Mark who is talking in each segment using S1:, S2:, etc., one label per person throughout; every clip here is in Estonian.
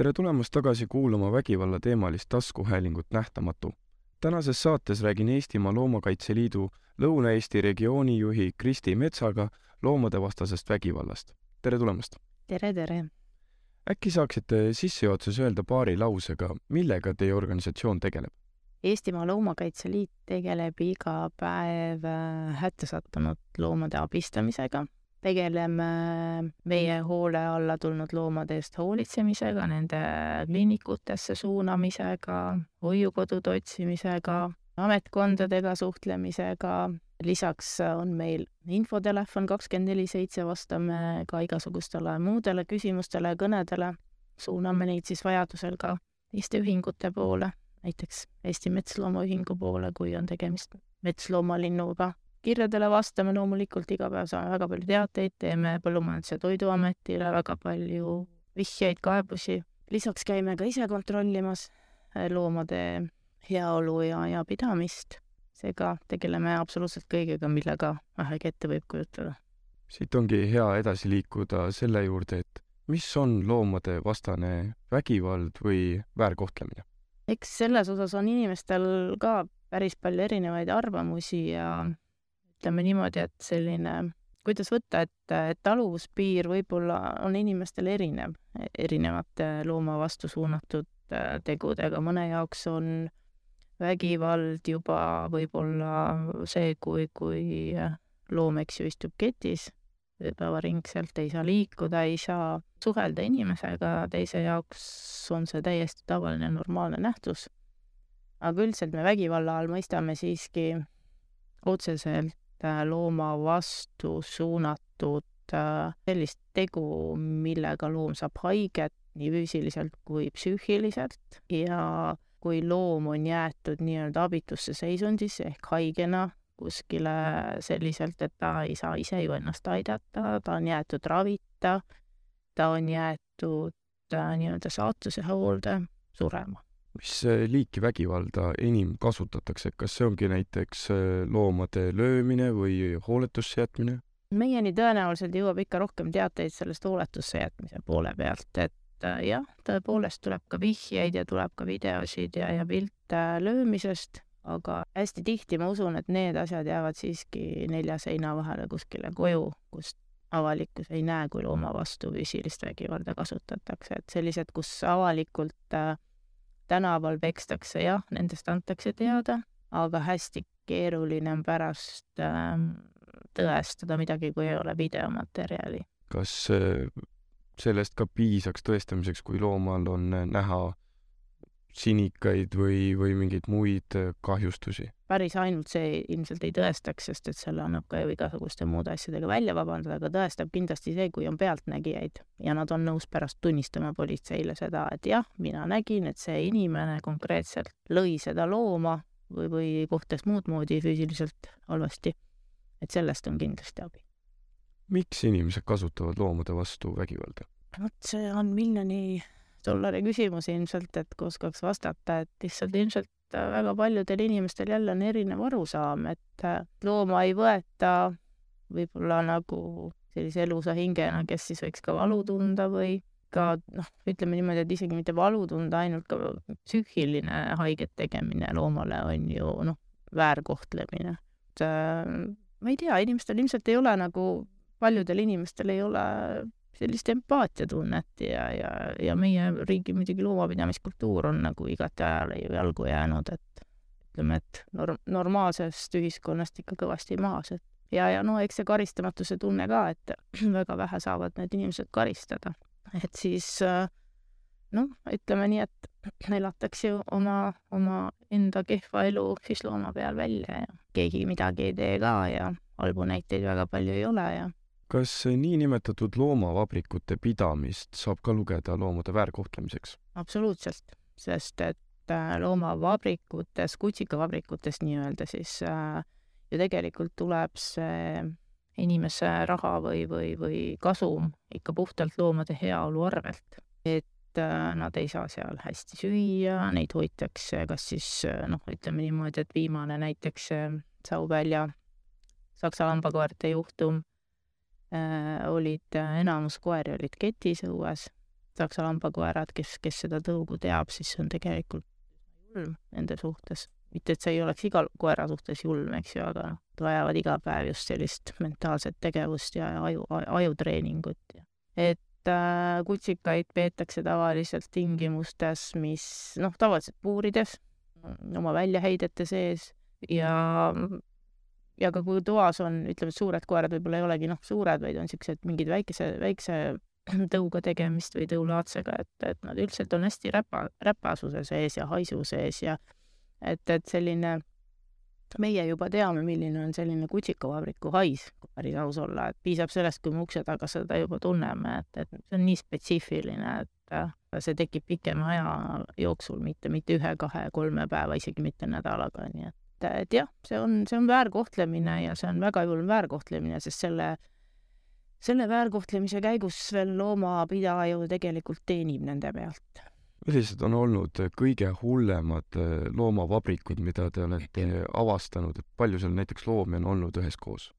S1: tere tulemast tagasi kuulama vägivallateemalist taskuhäälingut Nähtamatu. tänases saates räägin Eestimaa Loomakaitse Liidu Lõuna-Eesti regiooni juhi Kristi Metsaga loomadevastasest vägivallast. tere tulemast!
S2: tere, tere!
S1: äkki saaksite sissejuhatuses öelda paari lausega, millega teie organisatsioon tegeleb?
S2: Eestimaa Loomakaitse Liit tegeleb iga päev äh, hätta sattunud loomade abistamisega tegeleme meie hoole alla tulnud loomade eest hoolitsemisega, nende kliinikutesse suunamisega, hoiukodude otsimisega, ametkondadega suhtlemisega, lisaks on meil infotelefon kakskümmend neli seitse, vastame ka igasugustele muudele küsimustele ja kõnedele, suuname neid siis vajadusel ka teiste ühingute poole, näiteks Eesti Metsloomaühingu poole, kui on tegemist metsloomalinnuga kirjadele vastame loomulikult iga päev, saame väga palju teateid, teeme Põllumajandus- ja Toiduametile väga palju vihjeid, kaebusi. lisaks käime ka ise kontrollimas eh, loomade heaolu ja, ja pidamist. seega tegeleme absoluutselt kõigega, millega vähegi ette võib kujutada.
S1: siit ongi hea edasi liikuda selle juurde, et mis on loomade vastane vägivald või väärkohtlemine?
S2: eks selles osas on inimestel ka päris palju erinevaid arvamusi ja ütleme niimoodi, et selline, kuidas võtta, et, et taluvuspiir võib-olla on inimestel erinev, erinevate looma vastu suunatud äh, tegudega, mõne jaoks on vägivald juba võib-olla see, kui, kui loom, eks ju, istub ketis ööpäevaringselt, ei saa liikuda, ei saa suhelda inimesega, teise jaoks on see täiesti tavaline normaalne nähtus. aga üldiselt me vägivalla all mõistame siiski otseselt Äh, looma vastu suunatud äh, sellist tegu, millega loom saab haiget nii füüsiliselt kui psüühiliselt. Ja kui loom on jäetud nii-öelda abitusse seisundisse ehk haigena kuskile selliselt, et ta ei saa ise ju ennast aidata, ta on jäetud ravita, ta on jäetud äh, nii-öelda saatuse hoolde surema
S1: mis liiki vägivalda enim kasutatakse, kas see ongi näiteks äh, loomade löömine või hooletusse jätmine?
S2: meieni tõenäoliselt jõuab ikka rohkem teateid sellest hooletusse jätmise poole pealt, et äh, jah, tõepoolest tuleb ka vihjeid ja tuleb ka videosid ja, ja pilte löömisest, aga hästi tihti ma usun, et need asjad jäävad siiski nelja seina vahele kuskile koju, kust avalikkus ei näe, kui looma vastu füüsilist vägivalda kasutatakse, et sellised, kus avalikult äh, tänaval pekstakse, jah, nendest antakse teada, aga hästi keeruline on pärast äh, tõestada midagi, kui ei ole videomaterjali.
S1: kas äh, sellest ka piisaks tõestamiseks, kui loomal on näha sinikaid või, või mingeid muid äh, kahjustusi?
S2: päris ainult see ilmselt ei tõestaks, sest et selle annab ka ju igasuguste muude asjadega välja vabandada, aga tõestab kindlasti see, kui on pealtnägijaid ja nad on nõus pärast tunnistama politseile seda, et jah, mina nägin, et see inimene konkreetselt lõi seda looma või, või kohtles muud moodi füüsiliselt halvasti. et sellest on kindlasti abi.
S1: miks inimesed kasutavad loomade vastu vägivalda?
S2: vot see on miljoni dollari küsimus ilmselt, et kui oskaks vastata, et lihtsalt ilmselt äh, väga paljudel inimestel jälle on erinev arusaam, et äh, looma ei võeta võib-olla nagu sellise elusa hingena, kes siis võiks ka valu tunda või ka noh, ütleme niimoodi, et isegi mitte valu tunda, ainult ka psüühiline haiget tegemine loomale on ju noh, väärkohtlemine. et äh, ma ei tea, inimestel ilmselt ei ole nagu, paljudel inimestel ei ole sellist empaatiatunnet ja, ja, ja meie riigi muidugi loomapidamiskultuur on nagu igati ajale ju jalgu jäänud, et ütleme, et norm-, normaalsest ühiskonnast ikka kõvasti maas, et ja, ja no eks see karistamatuse tunne ka, et väga vähe saavad need inimesed karistada. et siis noh, ütleme nii, et elatakse ju oma, oma enda kehva elu siis looma peal välja ja keegi midagi ei tee ka ja halbu näiteid väga palju ei ole ja
S1: kas niinimetatud loomavabrikute pidamist saab ka lugeda loomade väärkohtlemiseks?
S2: absoluutselt, sest et äh, loomavabrikutes, kutsikavabrikutes nii-öelda siis äh, ju tegelikult tuleb see inimese raha või, või, või kasum ikka puhtalt loomade heaolu arvelt. et äh, nad ei saa seal hästi süüa, neid hoitakse kas siis äh, noh, ütleme niimoodi, et viimane näiteks Sauvälja saksa lambakoerte juhtum olid, äh, enamus koeri olid ketis õues, saksa lambakoerad, kes, kes seda tõugu teab, siis see on tegelikult julm nende suhtes. mitte, et see ei oleks iga koera suhtes julm, eks ju, aga noh, vajavad iga päev just sellist mentaalset tegevust ja aju, ajutreeningut ja et äh, kutsikaid peetakse tavaliselt tingimustes, mis noh, tavaliselt puurides, oma väljaheidete sees ja ja ka kui toas on, ütleme, suured koerad võib-olla ei olegi noh, suured, vaid on niisugused mingid väikese, väikse tõuga tegemist või tõulaadsega, et, et nad üldiselt on hästi räpa, räpasuse sees ja haisu sees ja et, et selline, meie juba teame, milline on selline kutsikavabriku hais, kui päris aus olla, et piisab sellest, kui me ukse taga seda juba tunneme, et, et see on nii spetsiifiline, et äh, see tekib pikema aja jooksul, mitte, mitte ühe-kahe-kolme päeva, isegi mitte nädalaga, nii et et jah, see on, see on väärkohtlemine ja see on väga julm väärkohtlemine, sest selle, selle väärkohtlemise käigus veel loomapidaja ju tegelikult teenib nende pealt.
S1: millised on olnud kõige hullemad eh, loomavabrikud, mida te olete avastanud, et palju seal näiteks loomi on olnud üheskoos?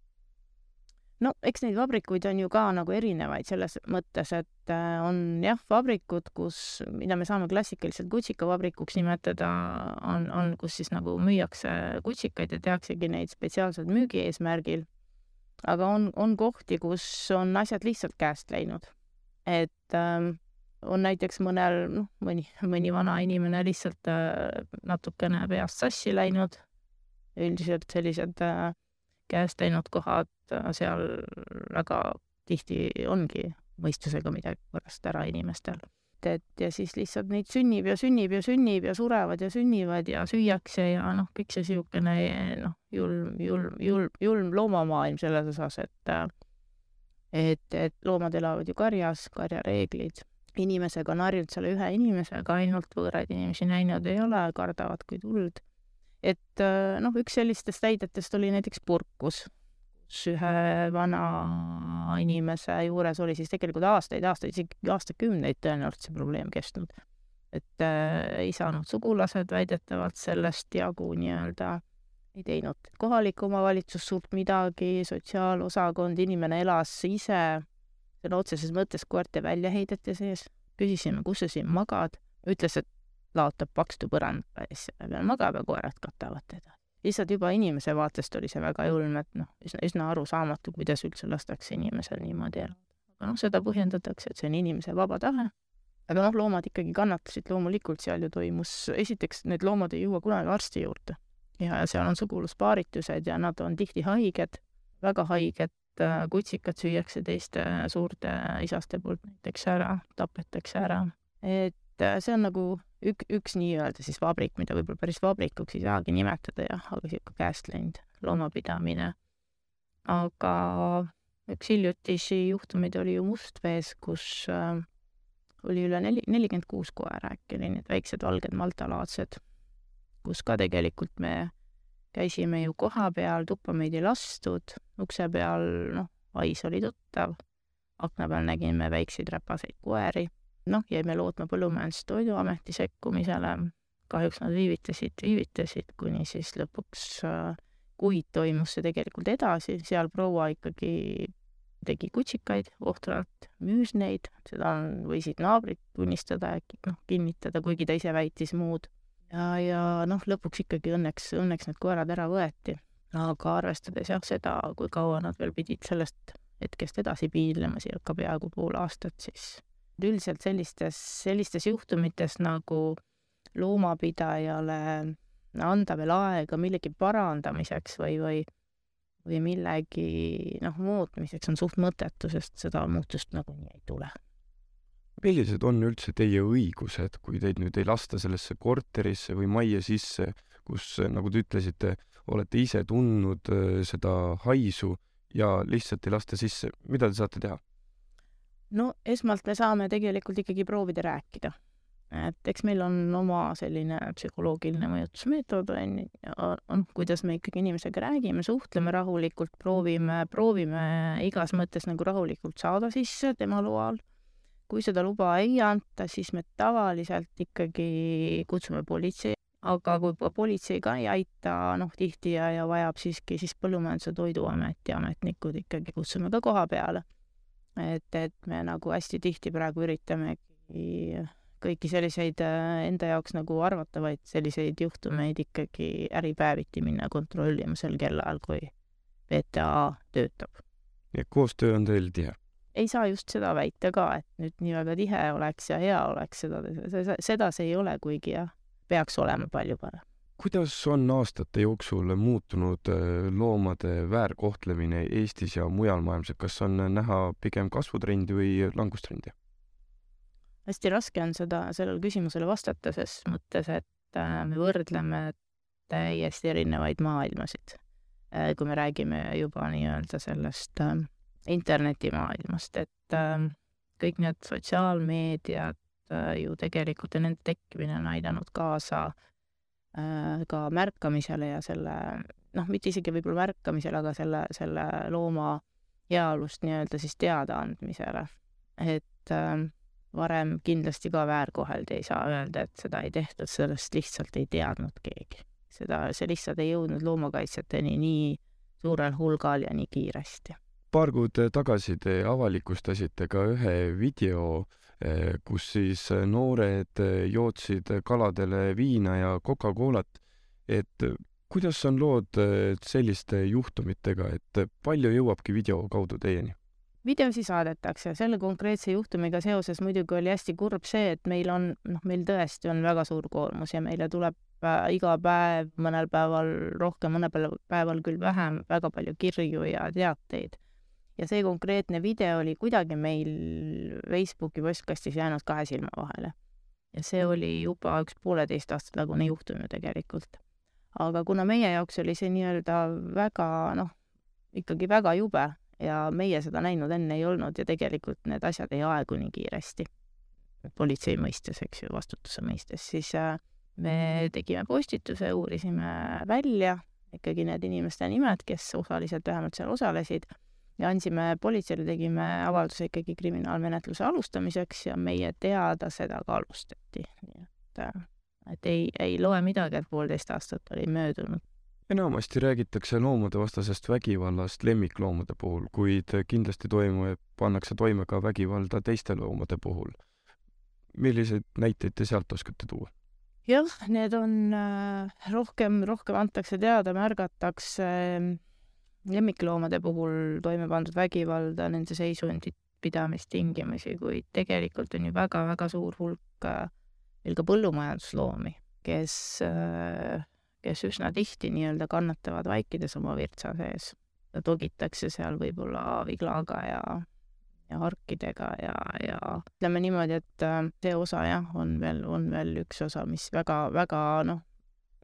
S2: No eks neid vabrikuid on ju ka nagu erinevaid selles mõttes, et äh, on jah, vabrikud, kus, mida me saame klassikaliselt kutsikavabrikuks nimetada, on, on, kus siis nagu müüakse kutsikaid ja tehaksegi neid spetsiaalselt müügi eesmärgil. aga on, on kohti, kus on asjad lihtsalt käest läinud. et ähm, on näiteks mõnel, noh, mõni, mõni vana inimene lihtsalt äh, natukene peast sassi läinud. üldiselt sellised äh, käest läinud kohad, äh, seal väga tihti ongi mõistusega midagi korrast ära inimestel. et ja siis lihtsalt neid sünnib ja sünnib ja sünnib ja surevad ja sünnivad ja süüakse ja noh, kõik see niisugune noh, julm, julm, julm, julm loomamaailm selles osas, et et, et loomad elavad ju karjas, karjareeglid. inimesega on harjunud selle ühe inimesega, ainult võõraid inimesi näinud ei ole, kardavad kui tuld et äh, noh, üks sellistest näidetest oli näiteks purkus, kus ühe vana inimese juures oli siis tegelikult aastaid, aastaid, isegi aastakümneid tõenäoliselt see probleem kestnud. et äh, ei saanud sugulased väidetavalt sellest jagu nii-öelda, ei teinud kohalik omavalitsus suurt midagi, sotsiaalosakond, inimene elas ise sõna otseses mõttes koerte väljaheidete sees, küsisime, kus sa siin magad, ütles, et laotab paksu põranda ja siis selle peal magab ja koerad katavad teda. lihtsalt juba inimese vaatest oli see väga julm, et noh, üsna, üsna arusaamatu, kuidas üldse lastakse inimesel niimoodi elada. aga noh, seda põhjendatakse, et see on inimese vaba tahe. aga noh, loomad ikkagi kannatasid loomulikult, seal ju toimus, esiteks need loomad ei jõua kunagi arsti juurde ja seal on suguluspaaritused ja nad on tihti haiged, väga haiged, äh, kutsikad süüakse teiste suurte isaste poolt näiteks ära, tapetakse ära. et äh, see on nagu ük-, üks nii-öelda siis vabrik, mida võib-olla päris vabrikuks ei saagi nimetada jah, aga niisugune käest läinud loomapidamine. aga üks hiljutisi juhtumeid oli ju Mustvees, kus äh, oli üle neli, nelikümmend kuus koera äkki oli need väiksed valged maltalaadsed, kus ka tegelikult me käisime ju kohapeal, tuppa meid ei lastud, ukse peal, noh, hais oli tuttav, akna peal nägime väikseid räpaseid koeri noh, jäime lootma Põllumajandus- ja Toiduameti sekkumisele, kahjuks nad viivitasid, viivitasid, kuni siis lõpuks äh, kuid toimus see tegelikult edasi, seal proua ikkagi tegi kutsikaid ohtralt, müüs neid, seda võisid naabrid tunnistada ja noh, kinnitada, kuigi ta ise väitis muud. ja, ja noh, lõpuks ikkagi õnneks, õnneks need koerad ära võeti. aga arvestades jah seda, kui kaua nad veel pidid sellest hetkest edasi piinlema, circa peaaegu pool aastat, siis üldiselt sellistes, sellistes juhtumites nagu loomapidajale anda veel aega millegi parandamiseks või, või, või millegi noh, muutmiseks on suht mõttetu, sest seda muutust nagunii ei tule.
S1: millised on üldse teie õigused, kui teid nüüd ei lasta sellesse korterisse või majja sisse, kus, nagu te ütlesite, olete ise tundnud äh, seda haisu ja lihtsalt ei lasta sisse, mida te saate teha?
S2: No esmalt me saame tegelikult ikkagi proovida rääkida. et eks meil on oma selline psühholoogiline mõjutusmeetod, on ju, on, kuidas me ikkagi inimesega räägime, suhtleme rahulikult, proovime, proovime igas mõttes nagu rahulikult saada sisse tema loal. kui seda luba ei anta, siis me tavaliselt ikkagi kutsume politsei, aga kui politsei ka ei aita, noh, tihti ja, ja vajab siiski, siis Põllumajandus- ja Toiduameti ametnikud ikkagi kutsume ka koha peale et, et me nagu hästi tihti praegu üritame kõiki, selliseid äh, enda jaoks nagu arvatavaid selliseid juhtumeid ikkagi äripäeviti minna kontrollima sel kellaajal, kui VTA töötab.
S1: et koostöö on teil tihe?
S2: ei saa just seda väita ka, et nüüd nii väga tihe oleks ja hea oleks, seda, seda see ei ole, kuigi jah, peaks olema palju parem
S1: kuidas on aastate jooksul muutunud äh, loomade väärkohtlemine Eestis ja mujal maailmas, et kas on näha pigem kasvutrendi või langustrendi?
S2: hästi raske on seda, sellele küsimusele vastata, ses mõttes, et äh, me võrdleme täiesti erinevaid maailmasid. Äh, kui me räägime juba nii-öelda sellest internetimaailmast, et kõik need sotsiaalmeediad ju tegelikult ja nende tekkimine on aidanud kaasa äh, ka märkamisele ja selle, noh, mitte isegi võib-olla märkamisele, aga selle, selle looma heaolust nii-öelda siis teadaandmisele. et äh, varem kindlasti ka väärkoheldi, ei saa öelda, et seda ei tehtud, sellest lihtsalt ei teadnud keegi. seda, see lihtsalt ei jõudnud loomakaitsjateni nii suurel hulgal ja nii kiiresti.
S1: paar kuud tagasi te avalikustasite ka ühe video Eh, kus siis eh, noored eh, jootsid kaladele viina ja Coca-Colat, et kuidas on lood selliste juhtumitega, et palju jõuabki video kaudu teieni?
S2: videosi saadetakse, selle konkreetse juhtumiga seoses muidugi oli hästi kurb see, et meil on, noh, meil tõesti on väga suur koormus ja meile tuleb äh, iga päev, mõnel päeval rohkem, mõnel päeval küll vähem, väga palju kirju ja teateid ja see konkreetne video oli kuidagi meil Facebooki postkastis jäänud kahe silma vahele. ja see oli juba üks pooleteist aastat tagune juhtum ju tegelikult. aga kuna meie jaoks oli see nii-öelda väga noh, ikkagi väga jube ja meie seda näinud enne ei olnud ja tegelikult need asjad ei aegu nii kiiresti, politsei mõistes, eks ju, vastutuse mõistes, siis äh, me tegime postituse, uurisime välja ikkagi need inimeste nimed, kes osaliselt vähemalt seal osalesid ja andsime politseile, tegime avalduse ikkagi kriminaalmenetluse alustamiseks ja meie teada seda ka alustati, nii et äh, et ei, ei loe midagi, et poolteist aastat oli möödunud.
S1: enamasti räägitakse loomadevastasest vägivallast lemmikloomade puhul, kuid kindlasti toimub, pannakse toime ka vägivalda teiste loomade puhul. milliseid näiteid te sealt oskate tuua?
S2: jah, need on äh, rohkem, rohkem antakse teada, märgatakse äh, lemmikloomade puhul toime pandud vägivalda, nende seisundit, pidamistingimusi, kuid tegelikult on ju väga-väga suur hulk veel ka põllumajandusloomi, kes, kes üsna tihti nii-öelda kannatavad vaikides oma virtsa sees. togitakse seal võib-olla viglaga ja, ja harkidega ja, ja ütleme niimoodi, et see osa jah, on veel, on veel üks osa, mis väga-väga noh,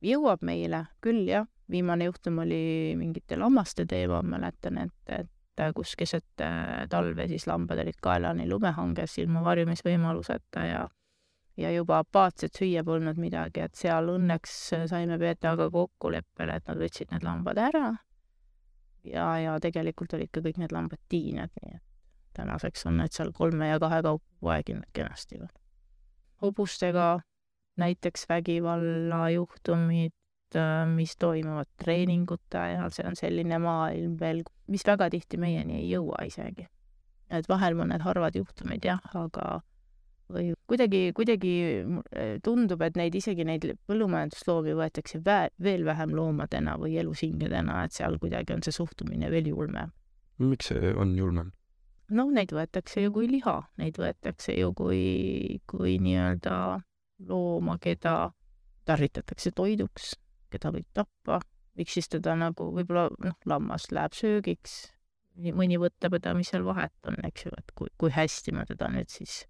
S2: jõuab meile küll jah, viimane juhtum oli mingite lammaste teema, ma mäletan, et, et kus keset äh, talve siis lambad olid kaelani lumehanges ilma varjumisvõimaluseta ja ja juba apaatsed süüa polnud midagi, et seal õnneks saime PTA-ga kokkuleppele, et nad võtsid need lambad ära. ja, ja tegelikult olid ka kõik need lambad tiined, nii et tänaseks on need seal kolme ja kahe kaupa poeginud kenasti veel. hobustega näiteks vägivallajuhtumid, Äh, mis toimuvad treeningute ajal, see on selline maailm veel, mis väga tihti meieni ei jõua isegi. et vahel mõned harvad juhtumid jah, aga või kuidagi, kuidagi äh, tundub, et neid, isegi neid põllumajandusloomi võetakse vä-, veel vähem loomadena või elushingedena, et seal kuidagi on see suhtumine veel julmem.
S1: miks see on julmem?
S2: noh, neid võetakse ju kui liha, neid võetakse ju kui, kui nii-öelda looma, keda tarvitatakse toiduks keda võib tappa, miks siis teda nagu võib-olla noh, lammas läheb söögiks, mõni võtab teda, mis seal vahet on, eks ju, et kui, kui hästi ma teda nüüd siis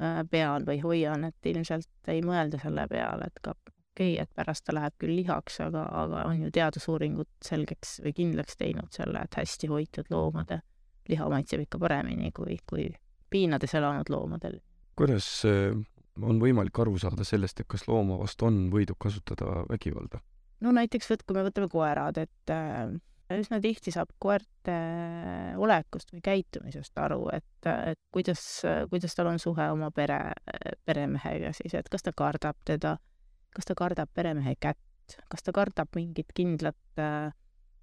S2: äh, pean või hoian, et ilmselt ei mõelda selle peale, et ka okei okay,, et pärast ta läheb küll lihaks, aga, aga on ju teadusuuringud selgeks või kindlaks teinud selle, et hästi hoitud loomade liha maitseb ikka paremini kui, kui piinades elanud loomadel.
S1: kuidas äh, on võimalik aru saada sellest, et kas looma vastu on võidud kasutada vägivalda?
S2: no näiteks võt-, kui me võtame koerad, et äh, üsna tihti saab koerte äh, olekust või käitumisest aru, et, et kuidas, kuidas tal on suhe oma pere, peremehega siis, et kas ta kardab teda, kas ta kardab peremehe kätt, kas ta kardab mingit kindlat äh,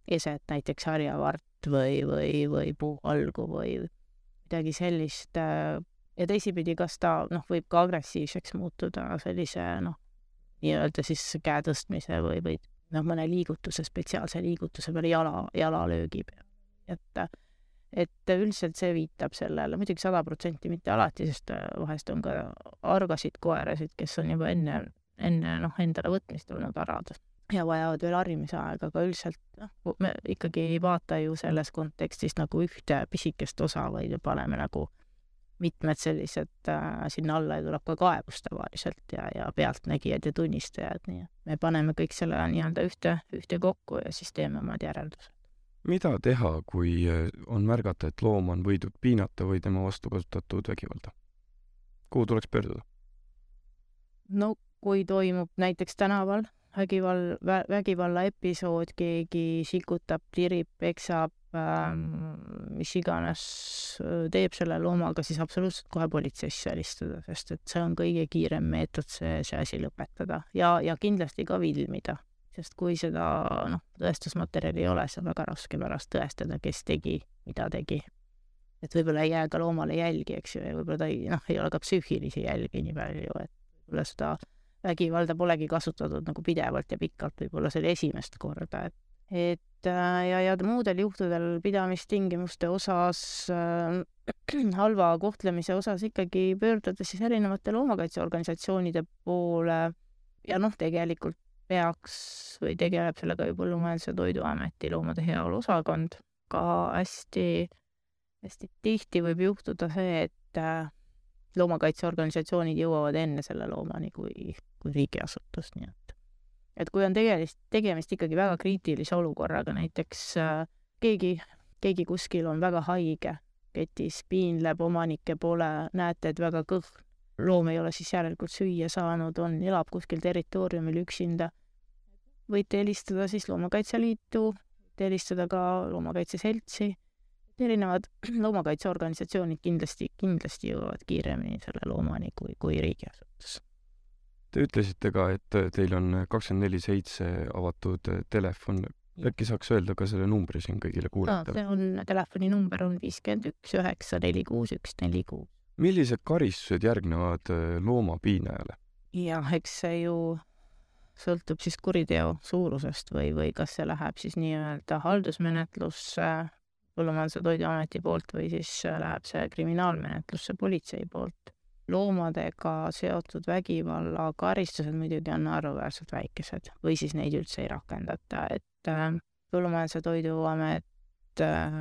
S2: eset, näiteks harjavart või, või, või puuhalgu või midagi sellist äh,, ja teisipidi, kas ta noh, võib ka agressiivseks muutuda sellise noh, nii-öelda siis käe tõstmise või, või noh, mõne liigutuse, spetsiaalse liigutuse peale, jala, jalalöögi peale. et, et üldiselt see viitab sellele, muidugi sada protsenti mitte alati, sest vahest on ka argasid koerasid, kes on juba enne, enne noh, endale võtmist olnud arad ja vajavad veel harimise aega, aga üldiselt noh, me ikkagi ei vaata ju selles kontekstis nagu ühte pisikest osa, vaid paneme nagu mitmed sellised äh,, sinna alla tuleb ka kaebus tavaliselt ja, ja pealtnägijad ja tunnistajad, nii et me paneme kõik selle nii-öelda ühte, ühte kokku ja siis teeme omad järeldused.
S1: mida teha, kui äh, on märgata, et loom on võidud piinata või tema vastu kasutatud vägivalda? kuhu tuleks pöörduda?
S2: no kui toimub näiteks tänaval vägivall, vägivalla episood, keegi sikutab, tirib, peksab ähm,, mis iganes teeb selle loomaga, siis absoluutselt kohe politseisse helistada, sest et see on kõige kiirem meetod see, see asi lõpetada ja, ja kindlasti ka filmida, sest kui seda noh, tõestusmaterjali ei ole, siis on väga raske pärast tõestada, kes tegi, mida tegi. et võib-olla ei jää ka loomale jälgi, eks ju, ja võib-olla ta ei, noh, ei ole ka psüühilisi jälgi nii palju, et võib-olla seda vägivalda polegi kasutatud nagu pidevalt ja pikalt, võib-olla see oli esimest korda, et et äh, ja, ja muudel juhtudel pidamistingimuste osas äh,, halva kohtlemise osas ikkagi pöörduda siis erinevate loomakaitseorganisatsioonide poole ja noh, tegelikult peaks või tegeleb sellega ju Põllumajandus- ja Toiduameti loomade heaolu osakond. ka hästi, hästi tihti võib juhtuda see, et äh, loomakaitseorganisatsioonid jõuavad enne selle loomani kui, kui riigiasutus, nii et. Et kui on tegelist, tegemist ikkagi väga kriitilise olukorraga, näiteks äh, keegi, keegi kuskil on väga haige, ketis piinleb, omanikke pole, näete, et väga kõhn, loom ei ole siis järelikult süüa saanud, on, elab kuskil territooriumil üksinda, võite helistada siis Loomakaitse Liitu, helistada ka Loomakaitse Seltsi, erinevad loomakaitseorganisatsioonid kindlasti, kindlasti jõuavad kiiremini selle loomani kui, kui riigiasutus
S1: Te ütlesite ka, et teil on kakskümmend neli seitse avatud telefon. äkki saaks öelda ka selle numbri siin kõigile kuulajatele?
S2: see on, telefoninumber on viiskümmend üks üheksa neli kuus üks neli kuus.
S1: millised karistused järgnevad äh, loomapiinajale?
S2: jah, eks see ju sõltub siis kuriteo suurusest või, või kas see läheb siis nii-öelda haldusmenetlusse Põllumajandus- ja Toiduameti poolt või siis läheb see kriminaalmenetlusse politsei poolt loomadega seotud vägivalla karistused muidugi on naeruväärselt väikesed või siis neid üldse ei rakendata, et äh, Põllumajandus- ja Toiduamet äh,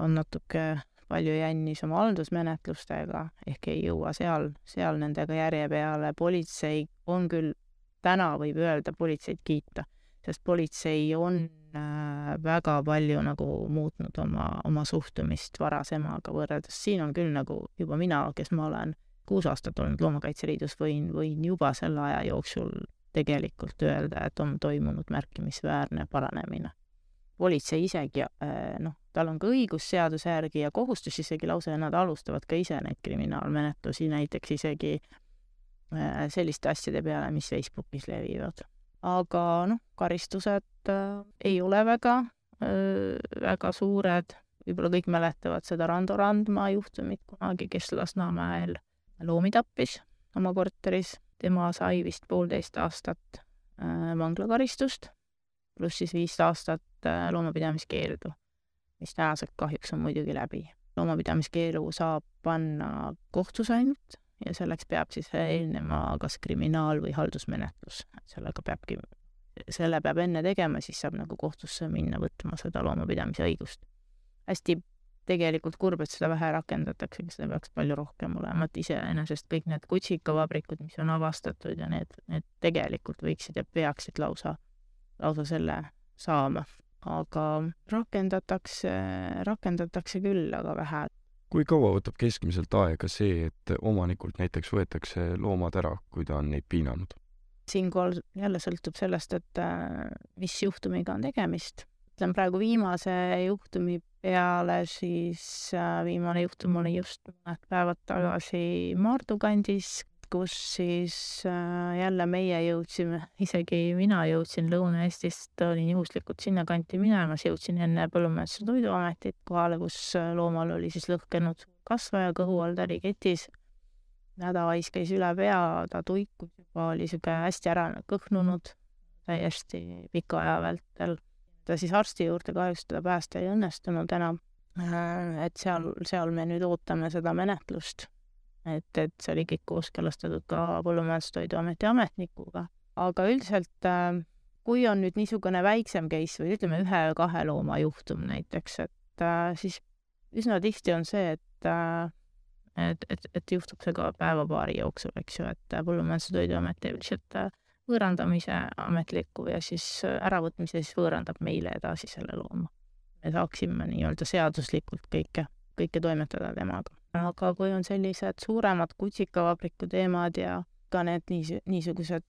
S2: on natuke palju jännis oma haldusmenetlustega ehk ei jõua seal, seal nendega järje peale. politsei on küll, täna võib öelda politseid kiita, sest politsei on väga palju nagu muutnud oma, oma suhtumist varasemaga võrreldes. siin on küll nagu juba mina, kes ma olen kuus aastat olnud Loomakaitse Liidus, võin, võin juba selle aja jooksul tegelikult öelda, et on toimunud märkimisväärne paranemine. politsei isegi, äh, noh, tal on ka õigus seaduse järgi ja kohustus isegi lausa ja nad alustavad ka ise neid kriminaalmenetlusi, näiteks isegi äh, selliste asjade peale, mis Facebookis levivad aga noh, karistused äh, ei ole väga äh,, väga suured, võib-olla kõik mäletavad seda Rando Randma juhtumit kunagi, kes Lasnamäel loomi tappis oma korteris, tema sai vist poolteist aastat äh, vanglakaristust, pluss siis viis aastat loomapidamiskeeldu, mis tänaseks kahjuks on muidugi läbi. loomapidamiskeelu saab panna kohtus ainult ja selleks peab siis eelnema kas kriminaal- või haldusmenetlus, sellega peabki, selle peab enne tegema, siis saab nagu kohtusse minna võtma seda loomapidamise õigust. hästi tegelikult kurb, et seda vähe rakendatakse, seda peaks palju rohkem olema, et iseenesest kõik need kutsikavabrikud, mis on avastatud ja need, need tegelikult võiksid ja peaksid lausa, lausa selle saama. aga rakendatakse, rakendatakse küll, aga vähe
S1: kui kaua võtab keskmiselt aega see, et omanikult näiteks võetakse loomad ära, kui ta on neid piinanud?
S2: siinkohal jälle sõltub sellest, et äh, mis juhtumiga on tegemist. ütlen praegu viimase juhtumi peale, siis äh, viimane juhtum oli just mõned päevad tagasi Maardu kandis, kus siis äh, jälle meie jõudsime, isegi mina jõudsin Lõuna-Eestist, olin juhuslikult sinnakanti minemas, jõudsin enne Põllumajandus- ja Toiduametit kohale, kus äh, loomal oli siis lõhkenud kasvaja kõhu all, ta oli ketis, hädavais käis üle pea, ta tuikus juba, oli niisugune hästi ära kõhnunud täiesti pika aja vältel. ta siis arsti juurde kahjuks teda päästa ei õnnestunud enam. et seal, seal me nüüd ootame seda menetlust. Et, et see oli kõik kooskõlastatud ka Põllumajandus-Toiduameti ametnikuga. aga üldiselt kui on nüüd niisugune väiksem case või ütleme, ühe-kahe looma juhtum näiteks, et siis üsna tihti on see, et et, et, et juhtub see ka päeva-paari jooksul, eks ju, et Põllumajandus- ja Toiduamet teeb lihtsalt võõrandamise ametliku ja siis äravõtmise, siis võõrandab meile edasi selle looma. me saaksime nii-öelda seaduslikult kõike, kõike toimetada temaga. Aga kui on sellised suuremad kutsikavabriku teemad ja ka need niis-, niisugused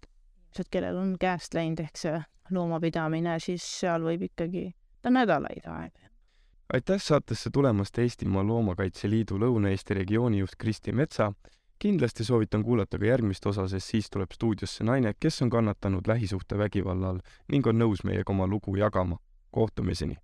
S2: inimesed, kellel on käest läinud ehk see loomapidamine, siis seal võib ikkagi ta nädalaid aega
S1: aitäh saatesse tulemast Eestimaa Loomakaitse Liidu Lõuna-Eesti regiooni juht Kristi Metsa. kindlasti soovitan kuulata ka järgmist osa, sest siis tuleb stuudiosse naine, kes on kannatanud lähisuhtevägivalla all ning on nõus meiega oma lugu jagama. kohtumiseni!